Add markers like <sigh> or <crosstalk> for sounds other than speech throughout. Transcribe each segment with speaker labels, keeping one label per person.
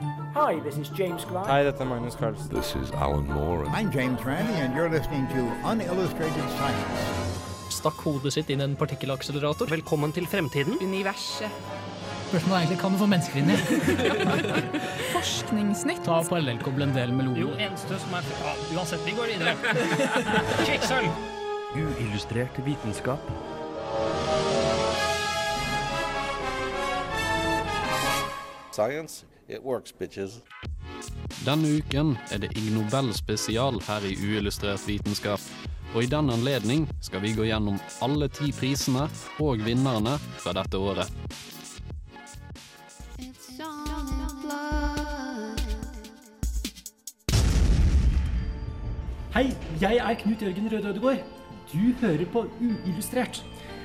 Speaker 1: Hi, this is James Grant.
Speaker 2: Hei, dette er Magnus Carlsen.
Speaker 3: This is Alan Moore.
Speaker 4: I'm James Randi, and you're listening to Unillustrated Science.
Speaker 5: Stakk hodet sitt inn en partikkelakselerator.
Speaker 6: Velkommen til fremtiden.
Speaker 7: Universet.
Speaker 5: Spørsmålet er egentlig kan du få mennesker inn i? <laughs>
Speaker 7: Forskningsnytt.
Speaker 5: Ta parallellkoble en del med
Speaker 6: Jo, eneste som er ja, Uansett, vi går videre. <laughs> Kvikksølv.
Speaker 8: Uillustrert vitenskap.
Speaker 3: Science, works, bitches.
Speaker 9: Denne uken er det Ig Nobel spesial her i Uillustrert vitenskap. Og i den anledning skal vi gå gjennom alle ti prisene og vinnerne fra dette året.
Speaker 1: Hei, jeg er Knut Jørgen Røde Ødegård. Du hører på Uillustrert,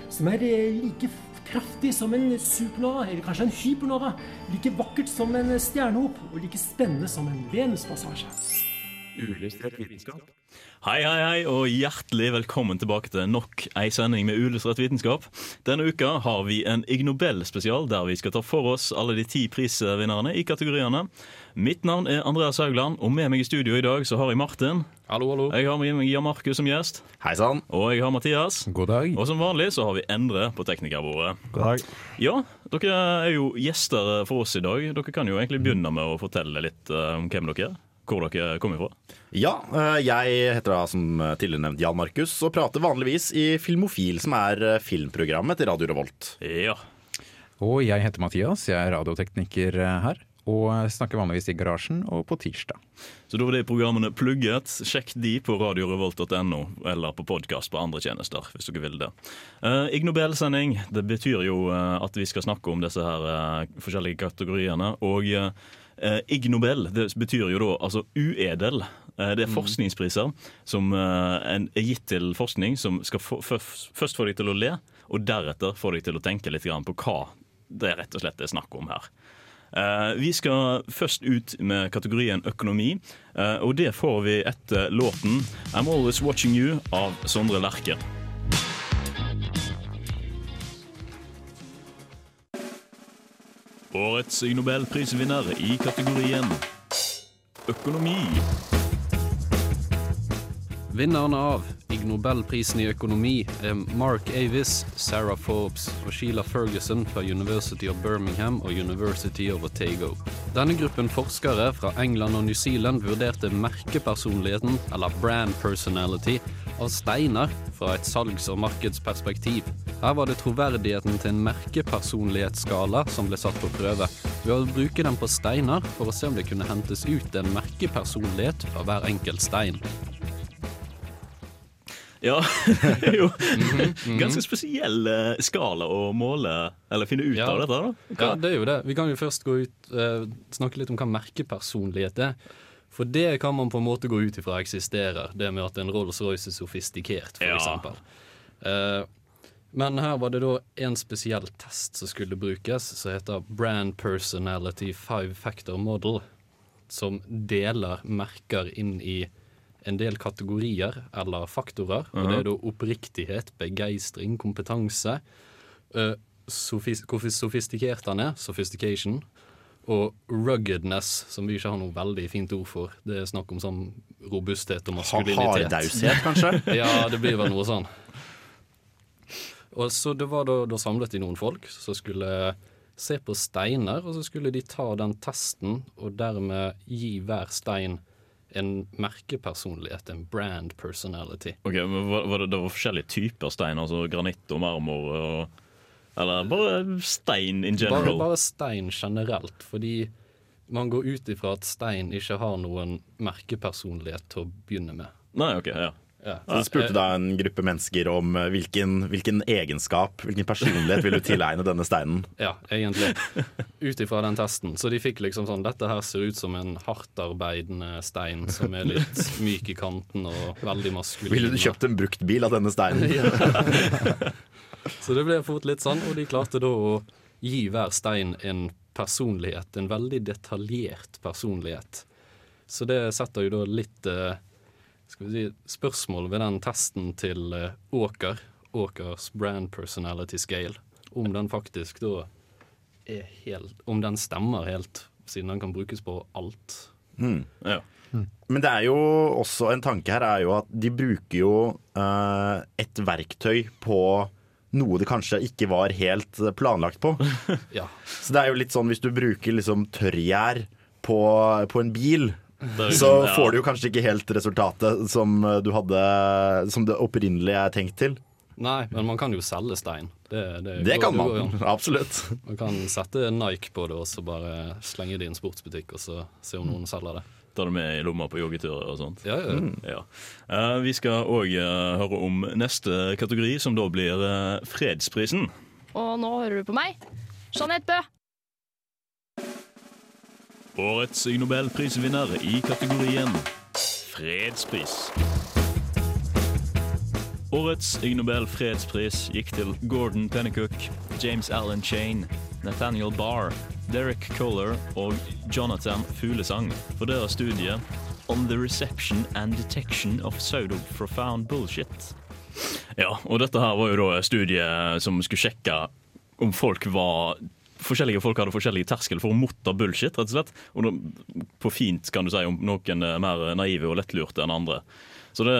Speaker 1: som er eh, like kraftig som en supernova, eller kanskje en hypernova. Like vakkert som en stjernehop, og like spennende som en Venuspassasje.
Speaker 8: Uillustrert vitenskap.
Speaker 10: Hei, hei, hei, og hjertelig velkommen tilbake til nok ei sending med Uillustrert vitenskap. Denne uka har vi en Ig Nobel-spesial der vi skal ta for oss alle de ti prisvinnerne i kategoriene. Mitt navn er Andreas Haugland, og med meg i studio i dag så har jeg Martin.
Speaker 9: Hallo, hallo.
Speaker 10: Jeg har med meg Jan Markus som gjest.
Speaker 8: Hei sann.
Speaker 10: Og jeg har Mathias.
Speaker 2: God dag.
Speaker 10: Og som vanlig så har vi Endre på teknikerbordet.
Speaker 2: God dag.
Speaker 10: Ja, dere er jo gjester for oss i dag. Dere kan jo egentlig begynne med å fortelle litt eh, om hvem dere er. Hvor dere kommer fra.
Speaker 8: Ja, eh, jeg heter da som tidligere nevnt Jan Markus og prater vanligvis i Filmofil, som er eh, filmprogrammet til Radio Revolt.
Speaker 10: Ja.
Speaker 2: Og jeg heter Mathias, jeg er radiotekniker eh, her. Og snakker vanligvis i garasjen og på tirsdag.
Speaker 10: Så da var de programmene plugget. Sjekk de på radiorevolt.no eller på podkast på andre tjenester. hvis dere vil det. Uh, Ig Nobel-sending det betyr jo uh, at vi skal snakke om disse her uh, forskjellige kategoriene. Og eh, Ig Nobel det betyr jo da altså uedel. Eh, det er forskningspriser som eh, er gitt til forskning som skal få, først, få deg til å le, og deretter få deg til å tenke litt grann på hva det rett og slett er snakk om her. Eh, vi skal først ut med kategorien økonomi, eh, og det får vi etter låten 'I'm Always Watching You' av Sondre Lerche. Årets Nobelprisvinner i kategorien økonomi.
Speaker 9: Vinnerne av Ig Nobelprisen i økonomi er Mark Avis, Sarah Forbes og Sheila Ferguson fra University of Birmingham og University of Otago. Denne gruppen forskere fra England og New Zealand vurderte merkepersonligheten, eller brand personality, av steiner fra et salgs- og markedsperspektiv. Her var det troverdigheten til en merkepersonlighetsskala som ble satt på prøve, ved å bruke den på steiner for å se om det kunne hentes ut en merkepersonlighet fra hver enkelt stein.
Speaker 10: Ja, det <laughs> er jo ganske spesiell eh, skala å måle, eller finne ut
Speaker 9: Ja.
Speaker 10: av dette. da.
Speaker 9: Ja, det er jo det. Vi kan jo først gå ut, eh, snakke litt om hva merkepersonlighet er. For det kan man på en måte gå ut ifra eksisterer. Det med at en Rolls-Royce er sofistikert, for
Speaker 10: Ja.
Speaker 9: Eh, men her var det da en spesiell test som skulle brukes, som heter Brand Personality Five Factor Model. Som deler merker inn i en del kategorier eller faktorer. Og det er da oppriktighet, begeistring, kompetanse. Uh, sofis hvor sofistikert han er, sophistication, og ruggedness, som vi ikke har noe veldig fint ord for. Det er snakk om sånn robusthet og maskulinitet.
Speaker 8: Harddaushet, kanskje? <laughs>
Speaker 9: ja, det blir vel noe sånn. Og så det var da, da samlet de noen folk som skulle se på steiner, og så skulle de ta den testen og dermed gi hver stein en merkepersonlighet, en brand personality.
Speaker 10: Ok, men var, var det, det var forskjellige typer stein, altså granitt og marmor? Og, eller bare stein in
Speaker 9: Bare,
Speaker 10: general?
Speaker 9: bare stein generelt, fordi man går ut ifra at stein ikke har noen merkepersonlighet til å begynne med.
Speaker 10: Nei, ok, ja.
Speaker 9: Ja.
Speaker 8: Så du spurte da en gruppe mennesker om eh, hvilken, hvilken egenskap, hvilken personlighet vil du tilegne denne steinen? <laughs>
Speaker 9: Ja, egentlig. Ut ifra den testen. Så de fikk liksom sånn Dette her ser ut som en hardtarbeidende stein som er litt myk i kanten og veldig maskulin.
Speaker 8: Ville du kjøpt en bruktbil av denne steinen? <laughs> <laughs>
Speaker 9: Så det ble fort litt sånn, og de klarte da å gi hver stein en personlighet. En veldig detaljert personlighet. Så det setter jo da litt eh, skal vi si, spørsmål ved den testen til eh, Åker, Åkers brand personality scale, om den faktisk da er helt Om den stemmer helt siden den kan brukes på alt.
Speaker 8: Mm.
Speaker 10: Ja.
Speaker 8: Men det er jo også en tanke her er jo at de bruker jo eh, et verktøy på noe det kanskje ikke var helt planlagt på. <laughs>
Speaker 9: Ja.
Speaker 8: Så det er jo litt sånn hvis du bruker liksom tørrgjær på, på en bil,
Speaker 10: Det
Speaker 8: så
Speaker 10: sånn, ja.
Speaker 8: får du jo kanskje ikke helt resultatet som du hadde Som det opprinnelig er tenkt til.
Speaker 9: Nei, men man kan jo selge stein. Det, det,
Speaker 8: Det
Speaker 9: går-
Speaker 8: kan
Speaker 9: går
Speaker 8: man.
Speaker 9: an. <laughs>
Speaker 8: Absolutt.
Speaker 9: Man kan sette Nike på det og så bare slenge det i en sportsbutikk og så se om noen selger det.
Speaker 10: Ta det med i lomma på joggeturer og sånt.
Speaker 9: Ja, ja.
Speaker 10: Ja. Uh, vi skal òg høre om neste kategori, som da blir uh, fredsprisen.
Speaker 7: Og nå hører du på meg, Jeanette Bø.
Speaker 10: Årets Nobelprisvinner i kategorien fredspris. Årets Ig Nobel fredspris gikk til Gordon Pennecook, James Allen Chain, Nathaniel Barr, Derek Kohler og Jonathan Fuglesang for deres studie On the reception and detection of pseudo-profound bullshit. Ja, og dette her var jo da et studie som skulle sjekke om folk var Forskjellige folk hadde forskjellig terskel for å motta bullshit, rett og slett. Og da, på fint kan du si om noen er mer naive og lettlurte enn andre. Så det,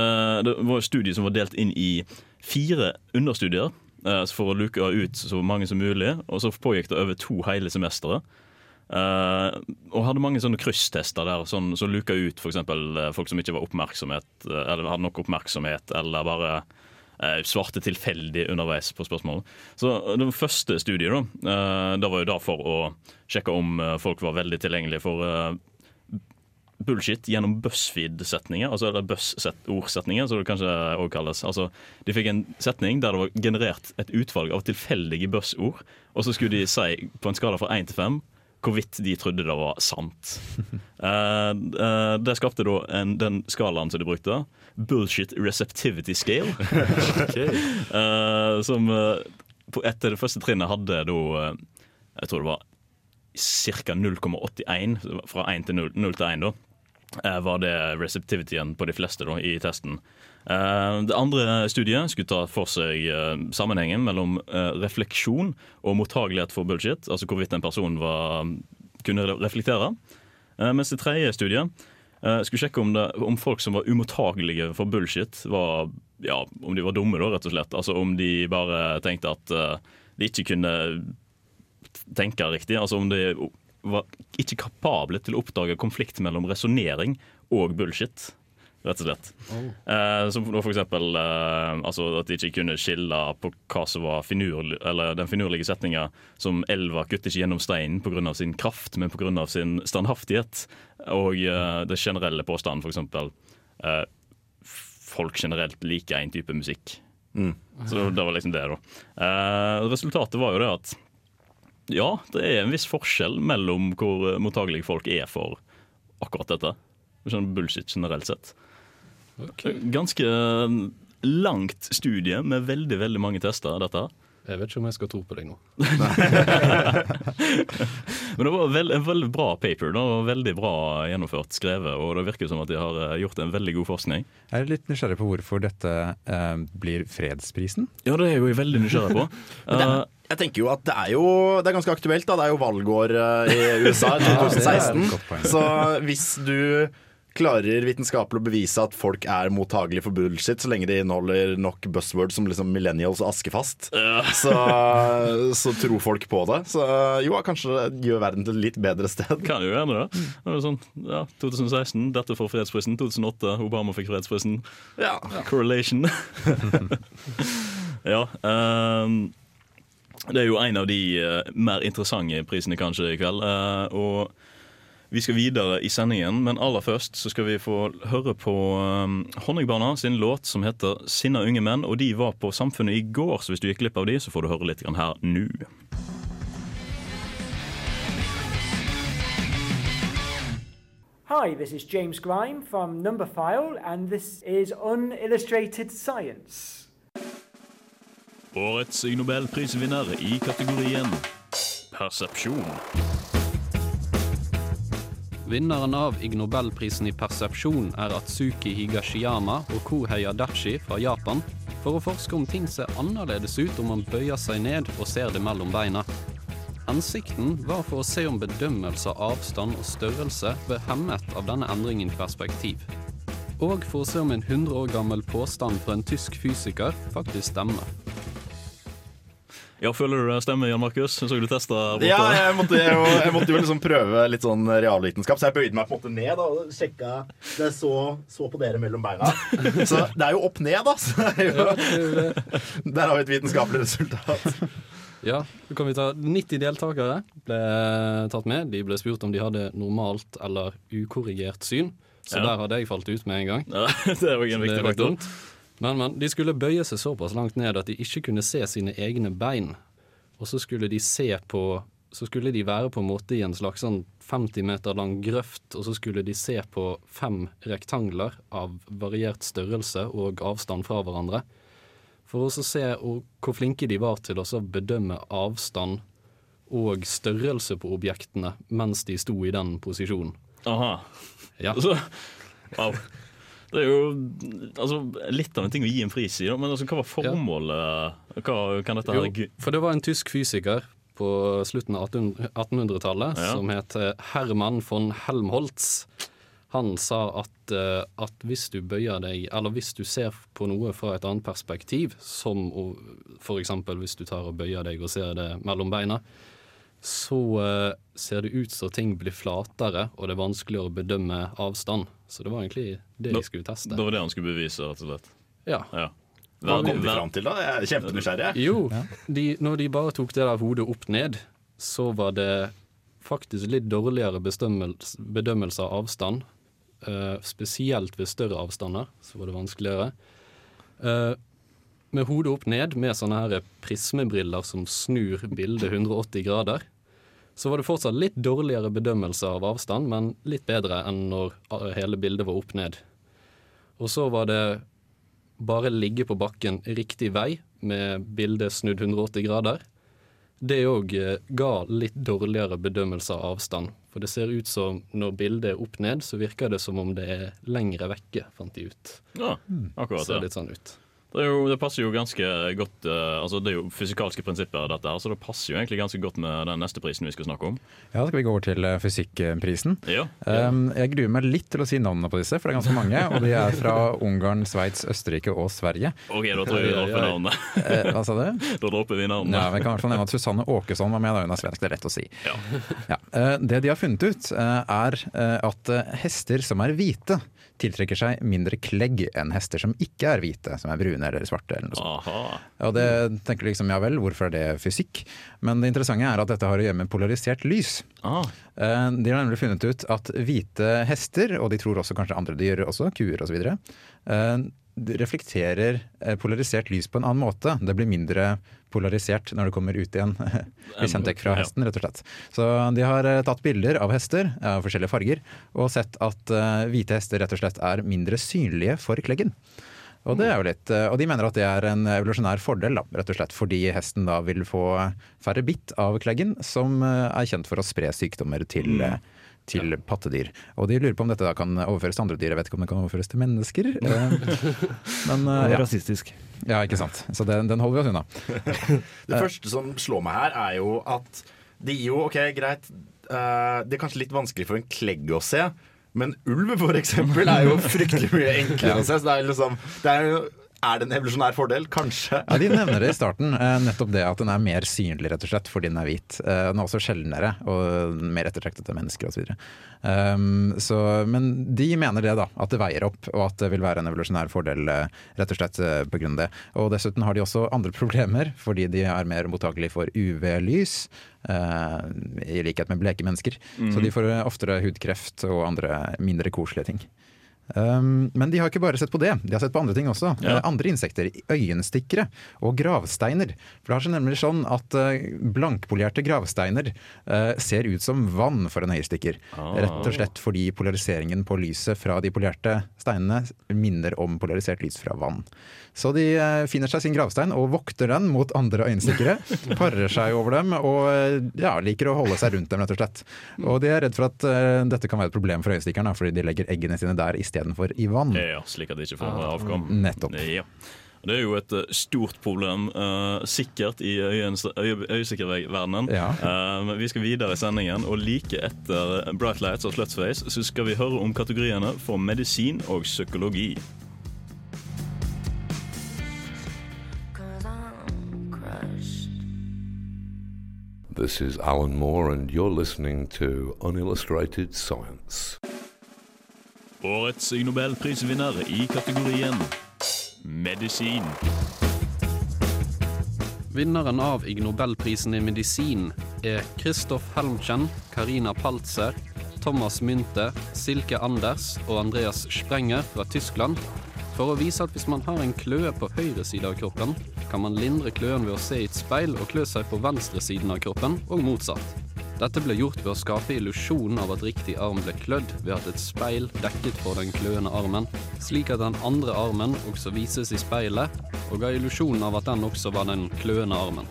Speaker 10: det var et studie som var delt inn i fire understudier eh, for å luke ut så mange som mulig. Og så pågikk det over to hele semestre. Eh, og hadde mange sånne krysstester der sånn, som luka ut f.eks. folk som ikke var oppmerksomhet, eh, eller hadde nok oppmerksomhet, eller bare eh, svarte tilfeldig underveis på spørsmålet. Så eh, det første studiet da, eh, det var jo da for å sjekke om eh, folk var veldig tilgjengelige for eh, bullshit gjennom BuzzFeed-setninger, altså eller Buzz-ordsetninger, som det kanskje også kalles. Altså, de fikk en setning der det var generert et utvalg av tilfeldige Buzz-ord, og så skulle de si på en skala fra én til fem hvorvidt de trodde det var sant. uh, <laughs> uh, det skapte da en, den skalaen som de brukte, bullshit receptivity scale, <laughs> Eh, som eh, på etter det første trinnet hadde da Jeg tror det var ca. 0,81 fra 1 til 0, 0 til 1, da. Var det receptivityen på de fleste da, i testen. Eh, Det andre studiet skulle ta for seg eh, sammenhengen mellom eh, refleksjon og mottagelighet for bullshit. Altså hvorvidt en person var, kunne reflektere. Mens det tredje studiet skulle sjekke om, det, om folk som var umottagelige for bullshit, var, ja, om de var dumme, da, rett og slett. Altså om de bare tenkte at de ikke kunne tenke riktig. Altså om de var ikke kapable til å oppdage konflikt mellom resonnering og bullshit. Rett og slett. Eh, som for eksempel eh, altså at de ikke kunne skille på hva som var finur, eller den finurlige setninga som elva kutter ikke gjennom steinen pga. sin kraft, men pga. sin standhaftighet. Og eh, det generelle påstanden, eksempel eh, folk generelt liker en type musikk. Så det var liksom det, da. Eh, resultatet var jo det at ja, det er en viss forskjell mellom hvor mottagelige folk er for akkurat dette. Sånn bullshit generelt sett. Ganske langt studie med veldig veldig mange tester. dette.
Speaker 9: Jeg vet ikke om jeg skal tro på deg nå. <laughs>
Speaker 10: Men det var veld, en veldig bra paper. Det var veldig bra gjennomført skrevet, og det virker som at de har eh, gjort en veldig god forskning.
Speaker 2: Jeg er litt nysgjerrig på hvorfor dette eh, blir fredsprisen.
Speaker 10: Ja, det er jeg jo veldig nysgjerrig på. <laughs>
Speaker 8: Det,
Speaker 10: Eh,
Speaker 8: er- jeg tenker jo at det er jo Det er ganske aktuelt. da Det er jo valgår eh, i <laughs> USA i
Speaker 2: Ja, det er et
Speaker 8: 2016. Så hvis du klarer vitenskapelig å bevise at folk er mottagelige for bullshit, så lenge de inneholder nok buzzwords som liksom millennials og askefast, <laughs> så, så tror folk på det. Så jo, kanskje det gjør verden til et litt bedre sted.
Speaker 10: Kan jo gjerne det. sånn, ja, 2016, dette får fredsprisen. 2008, Obama fikk fredsprisen.
Speaker 8: Ja. <laughs>
Speaker 10: Correlation. <laughs> ja. Um, det er jo en av de uh, mer interessante prisene kanskje i kveld. Uh, og vi skal videre i sendingen, men aller først så skal vi få høre på um, Honningbarna sin låt som heter 'Sinna unge menn'. Og de var på Samfunnet i går, så hvis du gikk glipp av de, så får du høre litt grann her nå.
Speaker 11: Hi, this is James Grime from Numberphile, and this is Unillustrated Science.
Speaker 10: Årets Nobelprisvinner i kategorien persepsjon.
Speaker 9: Vinneren av Ig Nobelprisen i persepsjon er Atsuki Higashiyama og Kohei Adachi fra Japan for å forske om ting ser annerledes ut om man bøyer seg ned og ser det mellom beina. Hensikten var for å se om bedømmelse av avstand og størrelse ble hemmet av denne endringen i perspektiv. Og for å se om en 100 år gammel påstand fra en tysk fysiker faktisk stemmer.
Speaker 10: Ja, Føler du det stemmer, Jan Markus? Så du testa borte?
Speaker 8: Ja, jeg måtte, jo, jeg måtte jo liksom prøve litt sånn realvitenskap, så jeg bøyde meg på en måte ned da, og sjekka Det så, så på dere mellom beina. Så det er jo opp ned, da. Så det er jo, der har vi et vitenskapelig resultat.
Speaker 9: Ja, så kan vi ta 90 deltakere ble tatt med. De ble spurt om de hadde normalt eller ukorrigert syn. Så
Speaker 10: Ja.
Speaker 9: der hadde jeg falt ut med en gang.
Speaker 10: Ja, <laughs> det er jo en viktig faktor.
Speaker 9: Men, men de skulle bøye seg såpass langt ned at de ikke kunne se sine egne bein. Og så skulle de se på Så skulle de være på en måte i en slags sånn 50 meter lang grøft, og så skulle de se på fem rektangler av variert størrelse og avstand fra hverandre. For å se hvor flinke de var til å bedømme avstand og størrelse på objektene mens de sto i den posisjonen.
Speaker 10: Aha.
Speaker 9: Ja.
Speaker 10: Så, wow. Det er jo altså, litt av en ting å gi en pris i, men altså, hva var formålet? Hva kan dette her
Speaker 9: Jo, for det var en tysk fysiker på slutten av 1800 1800-tallet
Speaker 10: Ja.
Speaker 9: som het Herman Hermann von Helmholtz. Han sa at, eh, at hvis du bøyer deg, eller hvis du ser på noe fra et annet perspektiv, som f.eks. hvis du tar og bøyer deg og ser det mellom beina, så eh, ser det ut som ting blir flatere, og det er vanskeligere å bedømme avstand. Så det var egentlig det
Speaker 10: Da-
Speaker 9: de skulle teste.
Speaker 10: Det var det han skulle bevise, rett og slett.
Speaker 9: Ja.
Speaker 8: Hva kom de fram til, da? Jeg er kjempenysgjerrig. jeg.
Speaker 9: Jo, de, når de bare tok det der hodet opp ned, så var det faktisk litt dårligere bedømmelse av avstand. Uh, spesielt ved større avstander, så var det vanskeligere. Eh, med hodet opp ned, med sånne her prismebriller som snur bildet 180 grader, så var det fortsatt litt dårligere bedømmelse av avstand, men litt bedre enn når eh, hele bildet var opp ned. Og så var det bare ligge på bakken riktig vei med bildet snudd 180 grader. Det òg ga litt dårligere bedømmelse av avstand. For det ser ut som når bildet er opp ned, så virker det som om det er lengre vekke, fant de ut.
Speaker 10: Ja, akkurat
Speaker 9: Ser
Speaker 10: det.
Speaker 9: litt sånn ut.
Speaker 10: Det, jo, det passer jo ganske godt uh, Altså Det er jo fysikalske prinsipper, dette her, så det passer jo egentlig ganske godt med den neste prisen vi skal snakke om.
Speaker 2: Ja, skal vi gå over til eh, fysikkprisen.
Speaker 10: Ja,
Speaker 2: Um, jeg gruer meg litt til å si navnene på disse, for det er ganske mange. Og de er fra Ungarn, Sveits, Østerrike og Sverige.
Speaker 10: OK, da tror jeg vi dropper navnene.
Speaker 2: Eh, hva sa du? <laughs>
Speaker 10: Da dropper vi navnene.
Speaker 2: Ja, vi kan i hvert fall nevne at Susanne Åkesson var med, da hun er svensk. Det er lett å si.
Speaker 10: Ja.
Speaker 2: Ja. eh, Det de har funnet ut, uh, er at hester som er hvite, tiltrekker seg mindre klegg enn hester som ikke er hvite, som er brune eller svarte. eller noe sånt.
Speaker 10: Aha.
Speaker 2: Og det tenker du liksom, ja vel, hvorfor er det fysikk? Men det interessante er at dette har å gjøre med polarisert lys.
Speaker 10: Ah.
Speaker 2: Eh, De har nemlig funnet ut at hvite hester, og de tror også kanskje andre dyr også, kuer osv., reflekterer eh, polarisert lys på en annen måte. Det blir mindre polarisert når det kommer ut igjen. Blir sendt vekk fra hesten, rett og slett. Så de har eh, tatt bilder av hester av forskjellige farger, og sett at eh, hvite hester rett og slett er mindre synlige for kleggen. Og, det er jo litt, og de mener at det er en evolusjonær fordel, da, rett og slett fordi hesten da vil få færre bitt av kleggen, som er kjent for å spre sykdommer til, eh, til pattedyr. Og de lurer på om dette da kan overføres til andre dyr. Jeg vet ikke om det kan overføres til mennesker. <laughs> eh, Men uh, ja.
Speaker 1: Rasistisk.
Speaker 2: ja, ikke sant. Så den, den holder vi oss unna. <laughs>
Speaker 8: Det første som slår meg her, er jo at det gir jo, ok, greit uh, Det er kanskje litt vanskelig for en klegg å se, men ulv for eksempel er jo fryktelig mye enklere å se. Så det er liksom det er, jo- er det en evolusjonær fordel? Kanskje.
Speaker 2: Ja, De nevner det i starten, eh, nettopp det at den er mer synlig rett og slett fordi den er hvit. Eh, Den er også sjeldnere og mer ettertraktet av mennesker osv. Um, så- men de mener det, da. At det veier opp, og at det vil være en evolusjonær fordel eh, rett og slett pga. det. Og dessuten har de også andre problemer, fordi de er mer mottakelige for UV-lys. eh, I likhet med bleke mennesker. Så de får oftere hudkreft og andre mindre koselige ting. Um, men de har ikke bare sett på det, de har sett på andre ting også.
Speaker 10: Ja.
Speaker 2: Eh, andre insekter, øyenstikkere og gravsteiner. For det har seg nemlig sånn at eh, blankpolerte gravsteiner uh, ser ut som vann for en øyestikker.
Speaker 10: Ah.
Speaker 2: Rett og slett fordi polariseringen på lyset fra de polerte steinene minner om polarisert lys fra vann. Så de uh, finner seg sin gravstein og vokter den mot andre øyenstikkere. <laughs> parer seg over dem og ja, liker å holde seg rundt dem, rett og slett. Og de er redd for at uh, dette kan være et problem for øyestikkeren, fordi de legger eggene sine der istedenfor i vann.
Speaker 10: Ja, slik at de ikke får avkom.
Speaker 2: Nettopp.
Speaker 10: Ja. Det er jo et eh, stort problem, uh, sikkert i øyesikkerverdenen.
Speaker 2: Ja.
Speaker 10: Uh, vi skal videre i sendingen, og like etter Bright Lights og Slutface så skal vi høre om kategoriene for medisin og psykologi.
Speaker 3: This is Alan Moore, and you're listening to Unillustrated Science.
Speaker 10: Årets Nobelprisvinner i kategorien medisin.
Speaker 9: Vinneren av Ig Nobelprisen i medisin er Kristoff Helmchen, Karina Paltzer, Thomas Mynte, Silke Anders og Andreas Sprenger fra Tyskland for å vise at hvis man har en kløe på høyre side av kroppen, kan man lindre kløen ved å se i et speil og klø seg på venstre siden av kroppen, og motsatt. Dette ble gjort ved å skape illusjonen av at riktig arm ble klødd ved at et speil dekket for den kløende armen, slik at den andre armen også vises i speilet, og ga illusjonen av at den også var den kløende armen.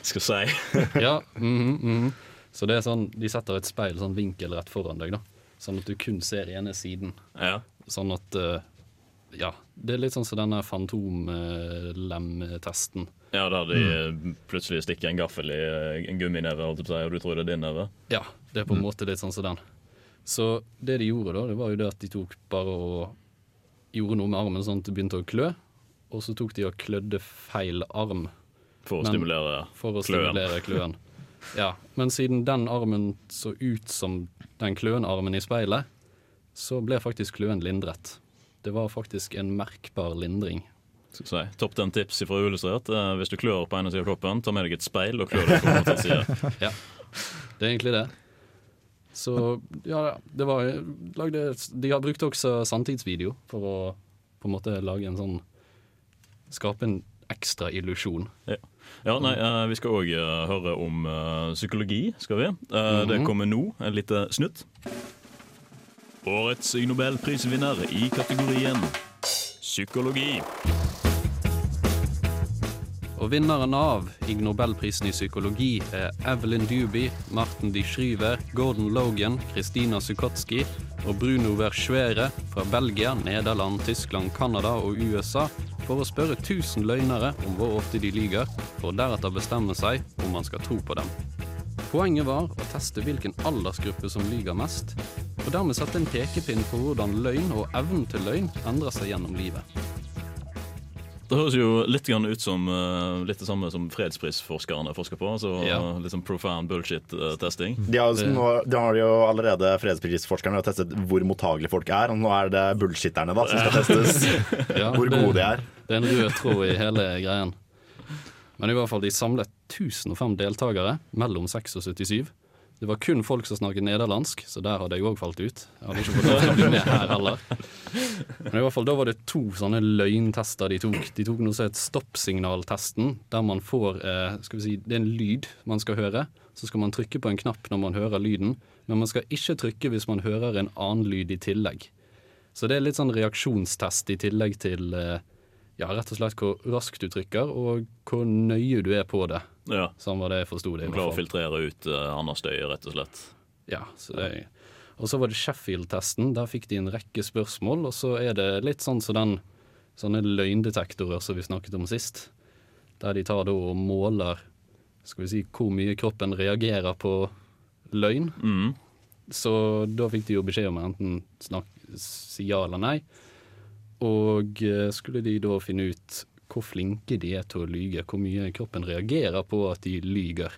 Speaker 10: Skal si. <laughs>
Speaker 9: ja, mhm, mhm. Så det er sånn, de setter et speil sånn vinkelrett foran deg, da. Sånn at du kun ser ene siden.
Speaker 10: Ja.
Speaker 9: Sånn at eh, Ja. Det er litt sånn som denne fantomlemtesten.
Speaker 10: Ja, der de mm. plutselig stikker en gaffel i en gummineve, og du tror det er din neve.
Speaker 9: Ja, det er på en måte litt sånn som den. Så det de gjorde da, det var jo det at de tok bare og gjorde noe med armen sånn at det begynte å klø, og så tok de og klødde feil arm.
Speaker 10: For å
Speaker 9: Men-
Speaker 10: stimulere
Speaker 9: for å
Speaker 10: kløen.
Speaker 9: stimulere kløen. <laughs> Ja, men siden den armen så ut som den kløende armen i speilet, så ble faktisk kløen lindret. Det var faktisk en merkbar lindring.
Speaker 10: Si. Topp den tips fra Illustrert. Eh, hvis du klør på ene sida av kroppen, ta med deg et speil og klør deg på motsatt side. <laughs>
Speaker 9: Ja, det er egentlig det. Så ja, det var lagde, De har brukt også sanntidsvideo for å på en måte lage en sånn Skape en ekstra illusjon.
Speaker 10: Ja. ja, nei, eh, Vi skal òg høre om eh, psykologi, skal vi. Eh, Det
Speaker 9: Mhm.
Speaker 10: kommer nå, en liten snutt. Årets Nobelprisvinner i kategorien psykologi.
Speaker 9: Og vinneren av Ig Nobelprisen i psykologi er Evelyn Duby, Martin de Schryver, Gordon Logan, Kristina Sukotski og Bruno Verschwere fra Belgia, Nederland, Tyskland, Canada og USA for å spørre 1000 løgnere om hvor ofte de lyver, for deretter bestemme seg om man skal tro på dem. Poenget var å teste hvilken aldersgruppe som lyver mest, og dermed sette en pekepinn på hvordan løgn og evnen til løgn endrer seg gjennom livet.
Speaker 10: Det høres jo litt grann ut som uh, litt det samme som fredsprisforskerne forsker på. Altså
Speaker 9: Ja.
Speaker 10: Litt sånn profound bullshit-testing.
Speaker 8: De har, nå, de har jo allerede fredsprisforskerne har testet hvor mottagelige folk er. Og nå er det bullshitterne da, som skal testes. <laughs>
Speaker 9: Ja,
Speaker 8: hvor gode de er.
Speaker 9: Det er en rød tråd i hele greien. Men i hvert fall de samlet 1005 deltakere mellom 6 og 77. Det var kun folk som snakket nederlandsk, så der hadde jeg òg falt ut. Jeg hadde ikke fått lov til å bli med her heller. Men i hvert fall da var det to sånne løgntester de tok. De tok noe som het stoppsignaltesten, der man får eh, skal vi si, Det er en lyd man skal høre. Så skal man trykke på en knapp når man hører lyden, men man skal ikke trykke hvis man hører en annen lyd i tillegg. Så det er litt sånn reaksjonstest i tillegg til eh, ja, rett og slett hvor raskt du trykker, og hvor nøye du er på det.
Speaker 10: Ja.
Speaker 9: Sånn var det jeg forsto det.
Speaker 10: Du klarer å filtrere ut uh, annen støy, rett og slett.
Speaker 9: Ja, så det Og så var det Sheffield-testen. Der fikk de en rekke spørsmål, og så er det litt sånn som den sånne løgndetektorer som vi snakket om sist. Der de tar da og måler skal vi si, hvor mye kroppen reagerer på løgn.
Speaker 10: Mm.
Speaker 9: Så da fikk de jo beskjed om enten snak, si ja eller nei. Og eh, skulle de da finne ut hvor flinke de er til å lyge, hvor mye kroppen reagerer på at de lyger,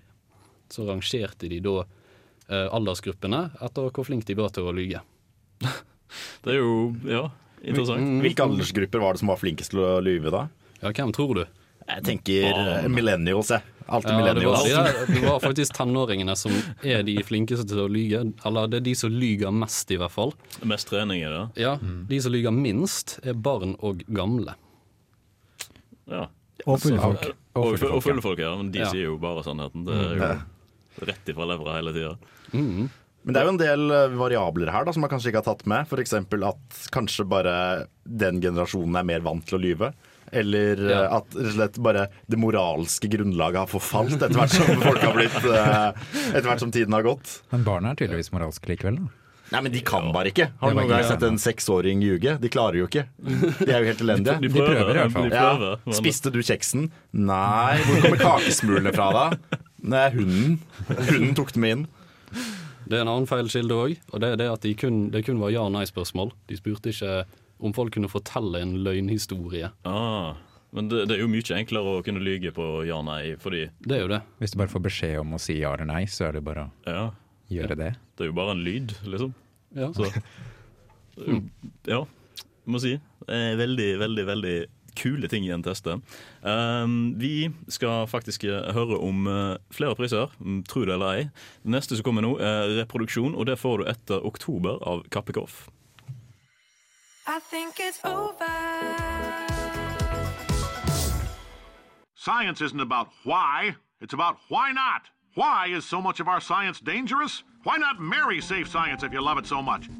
Speaker 9: så rangerte de da eh, aldersgruppene etter hvor flinke de var til å lyge. <laughs>
Speaker 10: Det er jo ja, interessant.
Speaker 8: Hvilke aldersgrupper var det som var flinkest til å lyve da?
Speaker 9: Ja, hvem tror du?
Speaker 8: Jeg tenker eh, millennials, jeg. Alltid
Speaker 9: Ja, det, var,
Speaker 8: millennials.
Speaker 9: det var faktisk tenåringene som er de flinkeste til å lyge. Eller det er de som lyger mest, i hvert fall.
Speaker 10: Mest trening i det.
Speaker 9: Ja, De som lyger minst, er barn og gamle.
Speaker 10: Ja.
Speaker 1: Og fulle folk.
Speaker 10: Og, fulle og fulle folk, ja. Men de
Speaker 9: Ja.
Speaker 10: sier jo bare sannheten. Det er jo rett ifra levra hele tida.
Speaker 9: Mm.
Speaker 8: Men det er jo en del eh, variabler her da, som man kanskje ikke har tatt med. F.eks. at kanskje bare den generasjonen er mer vant til å lyve. Eller eh,
Speaker 9: Ja.
Speaker 8: at rett og slett bare det moralske grunnlaget har forfalt etter hvert som folk har blitt eh, Etter hvert som tiden har gått.
Speaker 2: Men barna er tydeligvis moralske likevel, da.
Speaker 8: Nei, men de kan bare ikke. Har du noen gang sett en seksåring ljuge? De klarer jo ikke. De er jo helt elendige.
Speaker 10: De prøver,
Speaker 2: i hvert fall.
Speaker 10: Prøver,
Speaker 8: Ja. Spiste du kjeksen? Nei. Hvor kommer kakesmulene fra, da? Det er hunden. Hunden tok dem inn.
Speaker 9: Det er en annen feilkilde òg, og det er det at de kun, det kun var ja-nei-spørsmål. De spurte ikke om folk kunne fortelle en løgnhistorie.
Speaker 10: Ah, men det, det er jo mye enklere å kunne lyge på ja-nei, fordi
Speaker 9: Det er jo det.
Speaker 2: Hvis du bare får beskjed om å si ja eller nei, så er det bare å
Speaker 10: ja,
Speaker 2: gjøre det.
Speaker 10: det er jo bare en lyd, liksom.
Speaker 9: Ja.
Speaker 10: Så <laughs> ja, må si. Er veldig, veldig, veldig kule ting i en teste. Um, vi skal faktisk eh, høre om eh, flere priser, mm, tro det eller ei. Det neste som kommer nå, er reproduksjon, og det får du etter oktober av Kappekopf.
Speaker 12: I think it's over.
Speaker 13: Science isn't about why, it's about why not. Why is so much of our science dangerous? Why not marry safe science if you love it so much?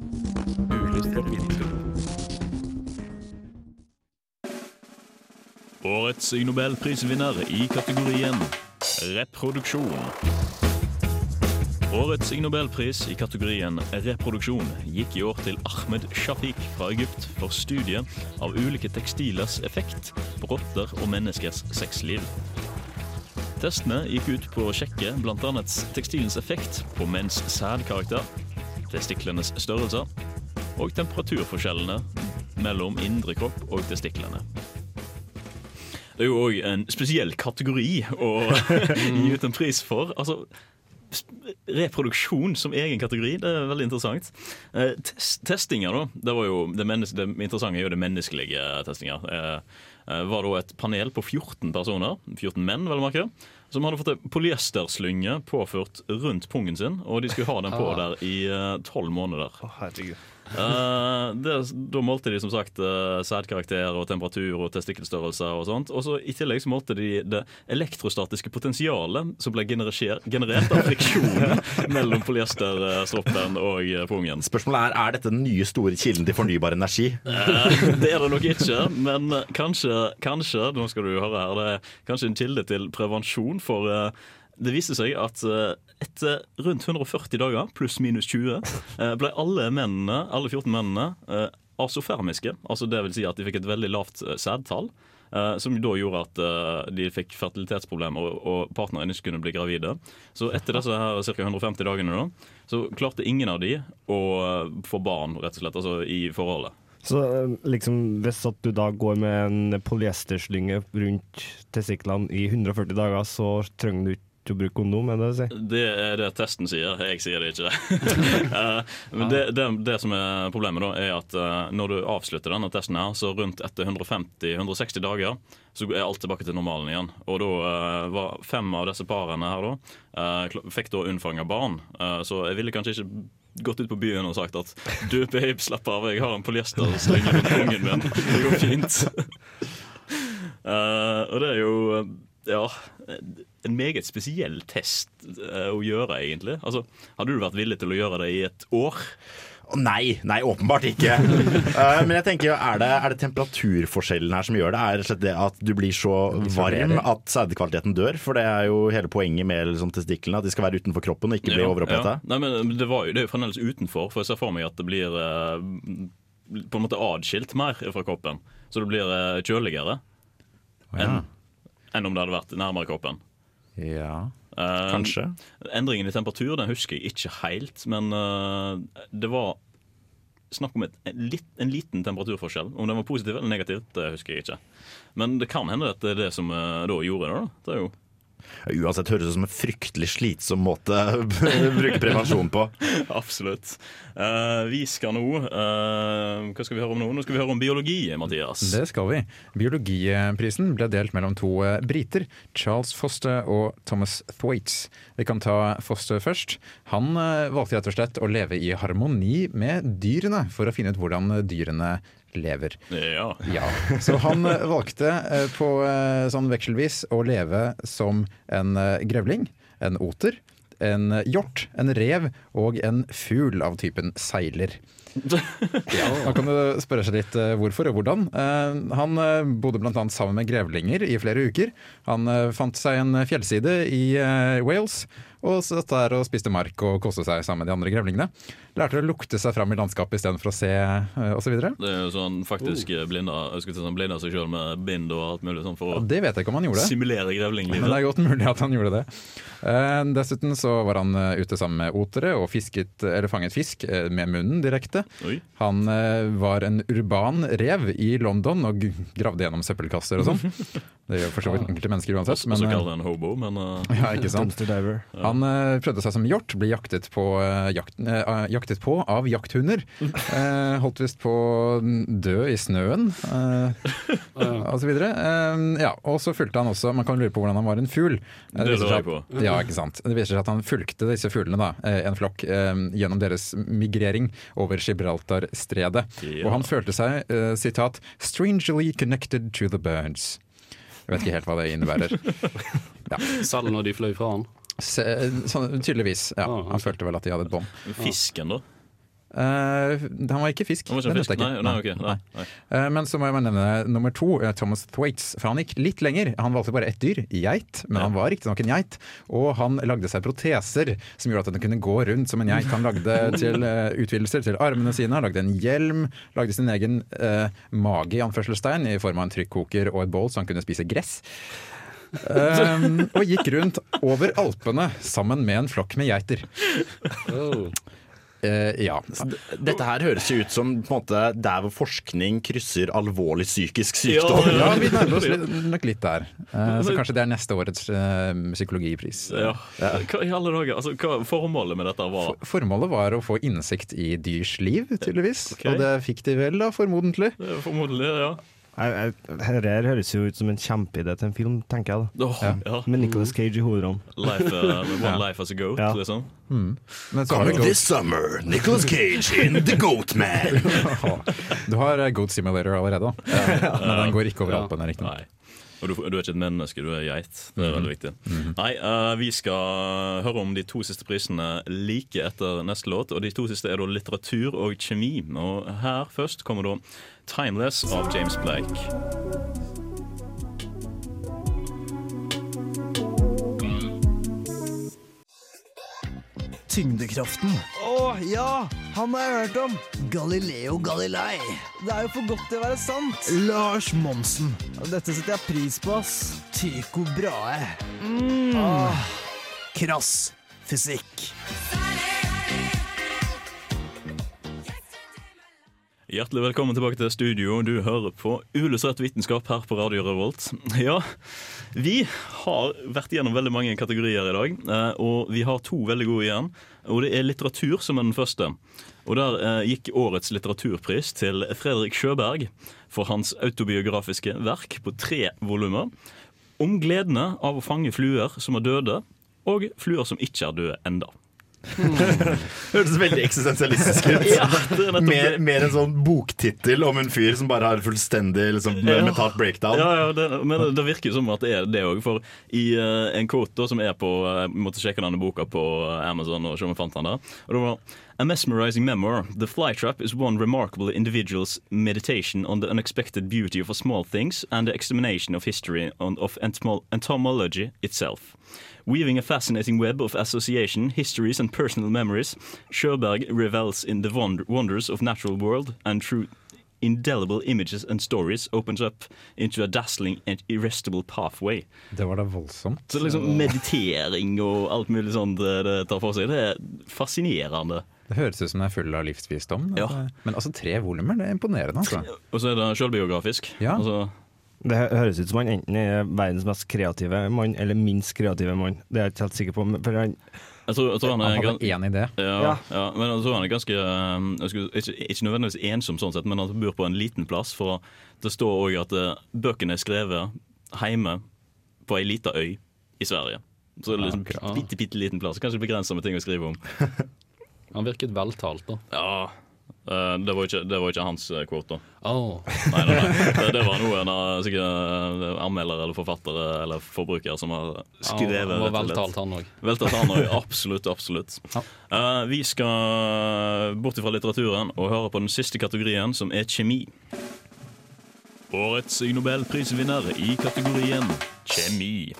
Speaker 10: Årets Nobelprisvinner i kategorien reproduksjon. Årets Nobelpris i kategorien reproduksjon gikk i år til Ahmed Shafiq fra Egypt for studiet av ulike tekstilers effekt på rotter og menneskers sexliv. Testene gikk ut på å sjekke bl.a. tekstilens effekt på menns sædkarakter, testiklenes størrelser og temperaturforskjellene mellom indre kropp og testiklene. Det er jo òg en spesiell kategori å <laughs> gi ut en pris for. Altså, reproduksjon som egen kategori, det er veldig interessant. Eh, test, testinger, da. Det, var jo det, det interessante er jo det menneskelige testinger. Eh, eh, var da et panel på 14 personer, 14 menn, vel å merke, som hadde fått en polyesterslynge påført rundt pungen sin, og de skulle ha den på
Speaker 14: Ah.
Speaker 10: der i tolv måneder.
Speaker 14: herregud.
Speaker 10: Eh, det, da målte de som sagt uh, sædkarakter og temperatur og testikkelstørrelse og sånt. Og så I tillegg så målte de det elektrostatiske potensialet som ble generer- generert av friksjonen <laughs> mellom polyesterstroppen og eh, pungen.
Speaker 8: Spørsmålet er er dette den nye store kilden til fornybar energi.
Speaker 10: Eh, det er det nok ikke, men eh, kanskje, kanskje nå skal du høre her, det er kanskje en kilde til prevensjon. For eh, det viste seg at eh, etter rundt 140 dager, pluss minus 20, eh, ble alle mennene, alle 14 mennene eh, asofermiske. Altså det vil si at de fikk et veldig lavt eh, sædtall. som da gjorde at de fikk fertilitetsproblemer og, partneren ikke kunne bli gravide. Så etter disse her ca. 150 dagene da, så klarte ingen av de å få barn, rett og slett, altså i forholdet.
Speaker 14: Så liksom, hvis at du da går med en polyesterslynge rundt testiklene i 140 dager, så trenger du ikke å bruke kondom, er det det du sier?
Speaker 10: Det er det testen sier, jeg sier det ikke. <laughs> Eh, Men det, det, det som er problemet, da, er at eh, når du avslutter denne testen, her, så rundt etter 150-160 dager, så er alt tilbake til normalen igjen. Og da eh, var fem av disse parene her da, fikk da unnfanga barn. Så jeg ville kanskje ikke gått ut på byen og sagt at du babe, slapp av, jeg har en polyesterslenge rundt pungen min. Det går fint. <laughs> Og det er jo ja, en meget spesiell test eh, å gjøre, egentlig. Altså, hadde du vært villig til å gjøre det i et år?
Speaker 8: Nei, nei, åpenbart ikke. <laughs> Eh, men jeg tenker, er det, er det temperaturforskjellen her som gjør det? Er det det at du blir så varm at sædkvaliteten dør? For det er jo hele poenget med liksom, testiklene, at de skal være utenfor kroppen og ikke bli
Speaker 10: Ja,
Speaker 8: overoppheta.
Speaker 10: ja. Nei, men det, var jo, det er jo fremdeles utenfor, for jeg ser for meg at det blir eh, på en måte adskilt mer fra kroppen. Så det blir kjøligere enn enn om det hadde vært nærmere kroppen.
Speaker 2: Ja,
Speaker 10: Eh,
Speaker 8: kanskje.
Speaker 10: Endringen i temperatur den husker jeg ikke helt, men uh, det var snakk om et, en, litt, en liten temperaturforskjell. Om den var positiv eller negativ, det husker jeg ikke. Men det kan hende at det er det som uh, da gjorde det. da. Det er jo
Speaker 8: Uansett høres det ut som en fryktelig slitsom måte <laughs> å bruke prevensjon på. <laughs>
Speaker 10: Absolutt. Uh, vi skal nå uh, Hva skal vi høre om nå? Nå skal vi høre om biologi, Mathias.
Speaker 2: Det skal vi. Biologiprisen ble delt mellom to eh, briter, Charles Foster og Thomas Thwaites. Vi kan ta Foster først. Han valgte rett og slett å leve i harmoni med dyrene, for å finne ut hvordan dyrene lever.
Speaker 10: Ja.
Speaker 2: Ja, Så han eh, valgte eh, på eh, sånn vekselvis å leve som en grevling, en oter, en hjort, en rev og en fugl av typen seiler. <laughs> Ja, Man kan du spørre seg litt hvorfor og hvordan. Han bodde bl.a. sammen med grevlinger i flere uker. Han fant seg en fjellside i Wales, Og satt der og spiste mark og koste seg sammen med de andre grevlingene. Lærte å lukte seg fram i landskapet istedenfor å se, eh, osv.
Speaker 10: Det er jo sånn faktisk blinda, jeg skulle si sånn, blinda seg sjøl med bind og alt mulig sånn for å
Speaker 2: Det vet jeg ikke om han gjorde.
Speaker 10: simulere
Speaker 2: Men det er godt mulig at han gjorde det. Eh, dessuten så var han eh, ute sammen med otere og fisket, eller fanget fisk med munnen direkte.
Speaker 10: Oi.
Speaker 2: Han var en urban rev i London og gravde gjennom søppelkasser og sånn. <laughs> Det gjør for så vidt enkelte mennesker uansett.
Speaker 10: Også, også kalt en hobo, men uh, <laughs>
Speaker 2: ja, ikke sant?
Speaker 14: Dumpster diver.
Speaker 2: Han eh, prøvde seg som hjort, ble jaktet på, eh, jakt, eh, jaktet på av jakthunder. <laughs> Eh, holdt visst på å dø i snøen, <laughs> uh, og så videre. Eh, ja, og så fulgte han også Man kan lure på hvordan han var en fugl.
Speaker 10: Det
Speaker 2: viser seg at- Ja, ikke sant. Det viser seg at han fulgte disse fuglene, da, en flokk, gjennom deres migrering over Gibraltarstredet.
Speaker 10: Ja.
Speaker 2: Og han følte seg, sitat, 'strangely connected to the birds'. Jeg vet ikke helt hva det innebærer. <laughs>
Speaker 9: Selv når de fløy fra han?
Speaker 2: Se, sånn, tydeligvis. Ja. Han følte vel at de hadde et bånd.
Speaker 10: Fisken, da?
Speaker 2: Uh, han var ikke fisk.
Speaker 10: Var ikke
Speaker 2: det
Speaker 10: fisk?
Speaker 2: ikke.
Speaker 10: Nei, nei, okay. nei, nei.
Speaker 2: Eh, men så må jeg nevne nummer to, eh, Thomas Thwaites. For han gikk litt lenger. Han valgte bare ett dyr, geit, men han var riktignok en geit. Og han lagde seg proteser som gjorde at den kunne gå rundt som en geit. Han lagde til uh, utvidelser til armene sine, han lagde en hjelm, lagde sin egen mage i anførselstegn i form av en trykkoker og et bål så han kunne spise gress. Um, og gikk rundt over Alpene sammen med en flokk med geiter. Uh, ja.
Speaker 8: Dette her høres jo ut som på en måte, der hvor forskning krysser alvorlig psykisk sykdom.
Speaker 2: Ja, vi nærmer oss litt, nok litt der. Uh, så kanskje det er neste årets uh, psykologipris.
Speaker 10: Ja. Hva i alle dager? Altså, hva formålet med dette var?
Speaker 2: Formålet var å få innsikt i dyrs liv, tydeligvis.
Speaker 10: Okay.
Speaker 2: Og det fikk de vel, da, formodentlig.
Speaker 10: Formodentlig, ja.
Speaker 14: Jeg- jeg- Dette høres jo ut som en kjempeidé til en film, tenker jeg. da
Speaker 10: oh, ja.
Speaker 14: Med Nicolas Cage i hovedrollen.
Speaker 10: Life, uh, <laughs> one life as a goat,
Speaker 14: Ja.
Speaker 10: liksom.
Speaker 2: Mm. Men så
Speaker 8: Coming this summer, Nicolas Cage in The Goat Man. <laughs>
Speaker 2: Du har eh, Goat Simulator allerede, da. Men den går ikke over
Speaker 10: Ja.
Speaker 2: Alpene, riktignok.
Speaker 10: Og du, du er ikke et menneske, du er geit. Det er
Speaker 2: Mhm.
Speaker 10: veldig viktig. Nei, uh, Vi skal høre om de to siste prisene like etter neste låt. Og De to siste er da litteratur og kjemi. Og Her først kommer da 'Timeless' av James Blake.
Speaker 15: Tyngdekraften.
Speaker 16: Ja, han har jeg hørt om.
Speaker 15: Galileo Galilei.
Speaker 16: Det er jo for godt til å være sant.
Speaker 15: Lars Monsen.
Speaker 16: Dette setter jeg pris på, ass.
Speaker 15: Tycho Brahe.
Speaker 16: Mm.
Speaker 15: Ah, krass fysikk.
Speaker 10: Hjertelig velkommen tilbake til studio. Du hører på Uillustrert vitenskap her på Radio Revolt. Ja, vi har vært gjennom veldig mange kategorier i dag, eh, og vi har to veldig gode igjen. Og det er litteratur som er den første. Og der eh, gikk årets litteraturpris til Fredrik Sjøberg for hans autobiografiske verk på tre volumer. Om gledene av å fange fluer som er døde, og fluer som ikke er døde enda. <laughs>
Speaker 8: Hørtes veldig eksistensialistisk ut. <laughs>
Speaker 10: Ja, er
Speaker 8: mer, mer en sånn boktittel om en fyr som bare har fullstendig liksom,
Speaker 10: Ja.
Speaker 8: mentalt breakdown.
Speaker 10: Ja, ja det, men det virker jo som at det er det òg. For i uh, en quote som er på Jeg måtte sjekke denne boka på eh, Amazon og se om jeg fant den der. Og det var A mesmerizing memoir. The flytrap is one remarkable individual's meditation on the unexpected beauty of small things and the examination of history and of entomol- entomology itself. Weaving a fascinating web of association, histories, and personal memories, Sjöberg revels in the wonders of natural world and through indelible images and stories opens up into a dazzling and irrestable pathway.
Speaker 2: Det var da voldsomt.
Speaker 10: Så liksom meditering og alt mulig sånt det, det tar for seg, det er fascinerende.
Speaker 2: Det høres ut som det er full av livsvisdom. Ja. Men altså tre volumer, det er imponerende. Altså.
Speaker 10: Og så er det sjølbiografisk.
Speaker 2: Ja.
Speaker 10: Altså,
Speaker 14: Det høres ut som han enten er verdens mest kreative mann eller minst kreative mann. Det er jeg ikke helt sikker på. For han,
Speaker 10: jeg tror, jeg tror han er
Speaker 2: Han hadde én idé.
Speaker 10: Ja,
Speaker 14: Ja.
Speaker 10: ja, men jeg tror han er ganske um, jeg skulle, ikke, ikke nødvendigvis ensom, sånn sett, men han bor på en liten plass. For det står òg at eh, bøkene er skrevet hjemme på ei lita øy i Sverige. Så det er liksom bitte, bitte liten plass. Kanskje begrensa med ting å skrive om. <laughs>
Speaker 9: Han virket veltalt, da.
Speaker 10: Ja, det var ikke, det var ikke hans kvote. quote, da.
Speaker 9: Oh.
Speaker 10: Nei, nei, nei. <laughs> Det, det var noe en sikkert eh, anmelder eller forfattere eller forbruker som har skrevet. Oh, og
Speaker 9: veltalt, han òg.
Speaker 10: Veltalt han òg, <laughs> absolutt. absolutt. Eh, vi skal bort fra litteraturen og høre på den siste kategorien, som er kjemi. Årets Ig Nobelprisvinner i kategorien kjemi.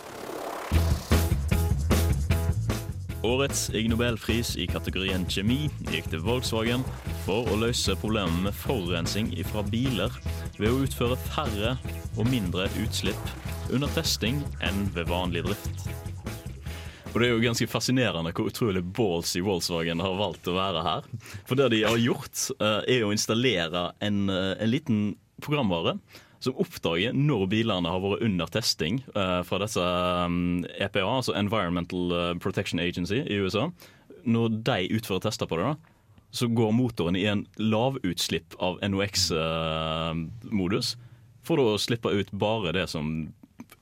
Speaker 10: Årets Ig Nobelpris i kategorien kjemi gikk til Volkswagen for å løse problemet med forurensning fra biler ved å utføre færre og mindre utslipp under testing enn ved vanlig drift. Og Det er jo ganske fascinerende hvor utrolig ballsy Volkswagen har valgt å være her. For det de har gjort, eh, er å installere en, eh, en liten programvare som oppdager når bilene har vært under testing uh, fra disse um, EPA, altså Environmental eh, Protection Agency i USA. Når de utfører tester på det, da, så går motoren i en lavutslipp av NOx-modus. For å slippe ut bare det som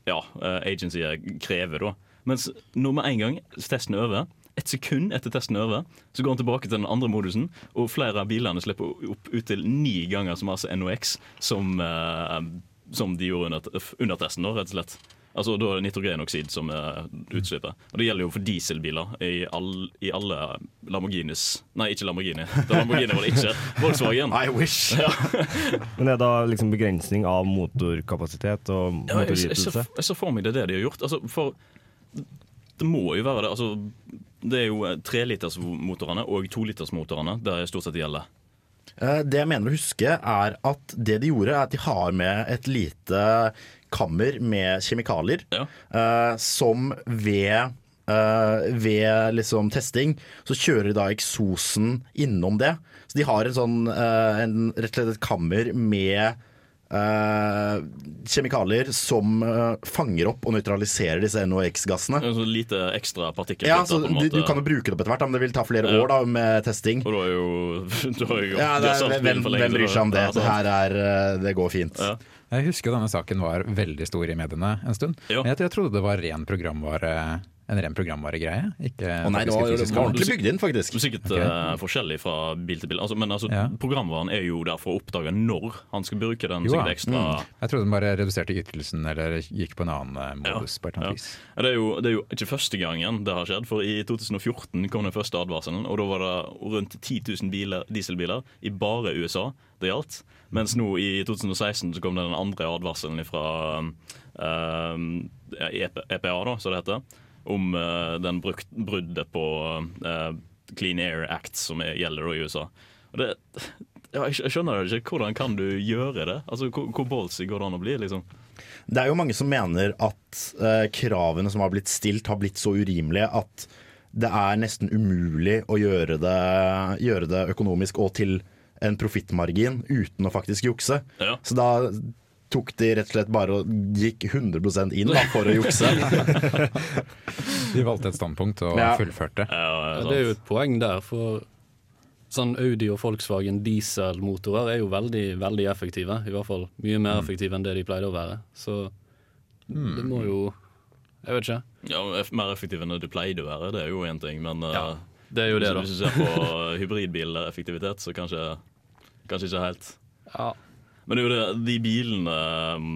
Speaker 10: ja, eh, agencyet krever, da. Mens når med en gang testen er over, ett sekund etter testen er over, så går han tilbake til den andre modusen, og flere av bilene slipper opp ut til ni ganger så masse NOx som, eh, som de gjorde under, under testen, da, rett og slett. Altså Da er det nitrogenoksid som er utslippet. Og Det gjelder jo for dieselbiler i, all, i alle Lamborghinis Nei, ikke Lamborghini. Det Lamborghini var det ikke. Volkswagen.
Speaker 8: I wish.
Speaker 10: Ja.
Speaker 14: Men er det da liksom begrensning av motorkapasitet og
Speaker 10: Ja, jeg, jeg,
Speaker 14: motorytelse?
Speaker 10: jeg ser for meg det er det de har gjort. Altså, for det må jo være det. Altså, det er jo trelitersmotorene og tolitersmotorene det stort sett gjelder.
Speaker 8: Eh, Det jeg mener å huske, er at det de gjorde, er at de har med et lite kammer med kjemikalier ja. som ved Uh, ved liksom testing så kjører da eksosen innom det. Så de har en sånn uh, en, rett og slett et kammer med eh, kjemikalier som uh, fanger opp og nøytraliserer disse NOx-gassene.
Speaker 10: Altså, lite ekstra partikler?
Speaker 8: Ja, så du, du kan jo bruke det opp etter hvert, men det vil ta flere
Speaker 10: Ja.
Speaker 8: år da med testing.
Speaker 10: Og da er jo, <laughs> da er jo
Speaker 8: Ja,
Speaker 10: de
Speaker 8: det er, hvem,
Speaker 10: lenge
Speaker 8: hvem bryr seg om det?
Speaker 10: Ja.
Speaker 8: Det her er eh, Det går fint.
Speaker 2: Jeg husker denne saken var veldig stor i mediene en stund. Men Jeg, jeg trodde det var ren programvare, en ren programvaregreie. Ikke
Speaker 8: Å nei, det var- det var ordentlig bygd inn, faktisk.
Speaker 10: Sikkert
Speaker 2: okay.
Speaker 10: eh, forskjellig fra bil til bil. Altså, men altså,
Speaker 2: Ja.
Speaker 10: programvaren er jo der for å oppdage når han skal bruke den
Speaker 2: Jo,
Speaker 10: sikkert
Speaker 2: ja.
Speaker 10: ekstra
Speaker 2: Mm. Jeg trodde den bare reduserte ytelsen eller gikk på en annen modus. Ja. på et eller
Speaker 10: Ja.
Speaker 2: annet vis.
Speaker 10: Det, er jo, det er jo ikke første gangen det har skjedd, for i 2014 kom den første advarselen. Og da var det rundt 10 000 biler, dieselbiler i bare USA det gjaldt. Mens nå i 2016 så kom det den andre advarselen fra EPA, da, som det heter. Om eh, den brukt, bruddet på eh, Clean Air Act som er, gjelder i USA. Det, ja, jeg, skjønner ikke. Hvordan kan du gjøre det? Altså, Hvor, hvor ballsy går det an å bli? liksom?
Speaker 8: Det er jo mange som mener at eh, kravene som har blitt stilt, har blitt så urimelige at det er nesten umulig å gjøre det, gjøre det økonomisk og til en profittmargin uten å faktisk jukse.
Speaker 10: Ja.
Speaker 8: Så da tok de rett og slett bare og gikk 100 inn da, for å jukse. <laughs>
Speaker 2: De valgte et standpunkt og
Speaker 8: Ja.
Speaker 2: fullførte.
Speaker 9: Ja, det er jo et poeng der, for sånn Audi og Volkswagen dieselmotorer er jo veldig, veldig effektive. I hvert fall mye mer
Speaker 10: Mm.
Speaker 9: effektive enn det de pleide å være. Så det må jo Jeg vet ikke.
Speaker 10: Ja, Mer effektive enn det de pleide å være, det er jo én ting, men ja,
Speaker 9: det er jo det, da.
Speaker 10: hvis du ser på <laughs> hybridbileffektivitet, så kanskje, kanskje ikke helt.
Speaker 9: Ja.
Speaker 10: Men det jo de bilene mm,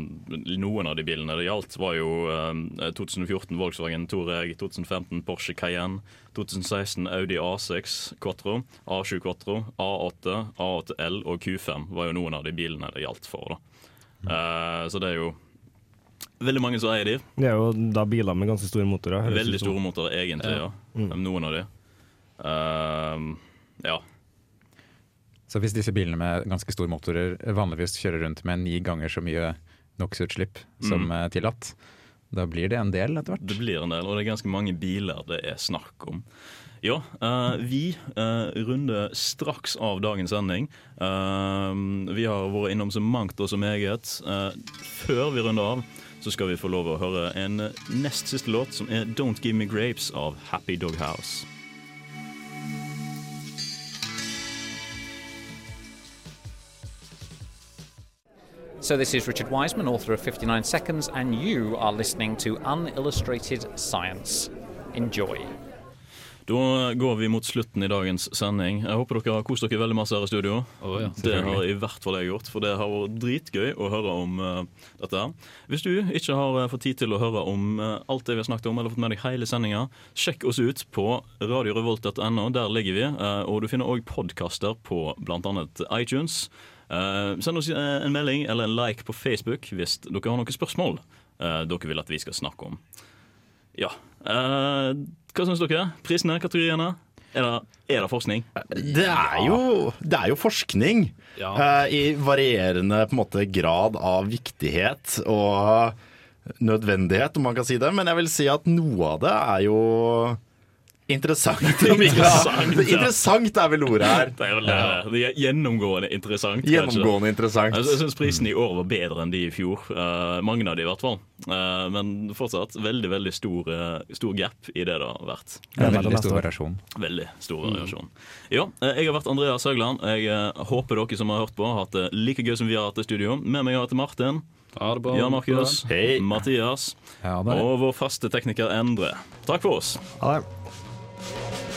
Speaker 10: Noen av de bilene det gjaldt, var jo eh, 2014 Volkswagen Touareg, 2015 Porsche Cayenne, 2016 Audi A6 Quattro, A7 Quattro, A8, A8L og Q5 var jo noen av de bilene det gjaldt for. da. Uh, så det er jo veldig mange som eier de.
Speaker 14: Det er jo da biler med ganske store motorer.
Speaker 10: Veldig store motorer, egentlig. ja.
Speaker 14: Mm.
Speaker 10: Noen av de. Uh, ja.
Speaker 2: Så hvis disse bilene med ganske store motorer vanligvis kjører rundt med ni ganger så mye NOx-utslipp som
Speaker 10: Mm.
Speaker 2: eh, tillatt, da blir det en del etter hvert.
Speaker 10: Det blir en del, og det er ganske mange biler det er snakk om. Ja, eh, vi eh, runder straks av dagens sending. Vi har vært innom så mangt og så meget. Før vi runder av, så skal vi få lov å høre en nest siste låt, som er 'Don't Give Me Grapes' av Happy Dog House.
Speaker 17: So, this is Richard Wiseman, author of 59 Seconds, and you are listening to Unillustrated Science. Enjoy.
Speaker 10: Da går vi mot slutten i dagens sending. Jeg håper dere har kost dere veldig masse her i studio.
Speaker 9: ja.
Speaker 10: det har i hvert fall jeg gjort, for det har vært dritgøy å høre om uh, dette. Hvis du ikke har eh, fått tid til å høre om uh, alt det vi har snakket om, eller fått med deg hele sendinga, sjekk oss ut på radiorevolt.no. Der ligger vi. Uh, og du finner òg podkaster på bl.a. iTunes. Eh, send oss eh, en melding eller en like på Facebook hvis dere har noen spørsmål uh, dere vil at vi skal snakke om. Ja. Uh, hva syns dere? Prisene, kategoriene? Er det, er det forskning?
Speaker 8: Det er jo, det er jo forskning eh, i varierende måte, grad av viktighet og nødvendighet, om man kan si det. Men jeg vil si at noe av det er jo <laughs> interessant.
Speaker 10: Interessant, ja.
Speaker 8: interessant er vel ordet her.
Speaker 10: Det er, vel, det er gjennomgående interessant. kanskje.
Speaker 8: Gjennomgående interessant.
Speaker 10: Jeg, syns prisen i år var bedre enn de i fjor. Uh, mange av de i hvert fall. Uh, men fortsatt veldig veldig stor, uh, stor gap i det det har vært.
Speaker 2: Er veldig stor variasjon.
Speaker 10: Veldig stor variasjon. Ja, jeg har vært Andreas Høgland. Jeg håper dere som har hørt på, har hatt det like gøy som vi har hatt det i studio. Med meg har jeg hatt Martin.
Speaker 9: Arbon.
Speaker 10: Jan Markus.
Speaker 8: Hei.
Speaker 10: Mathias.
Speaker 2: Ja,
Speaker 10: Og vår faste tekniker Endre. Takk for oss.
Speaker 14: Ha det. Thank you.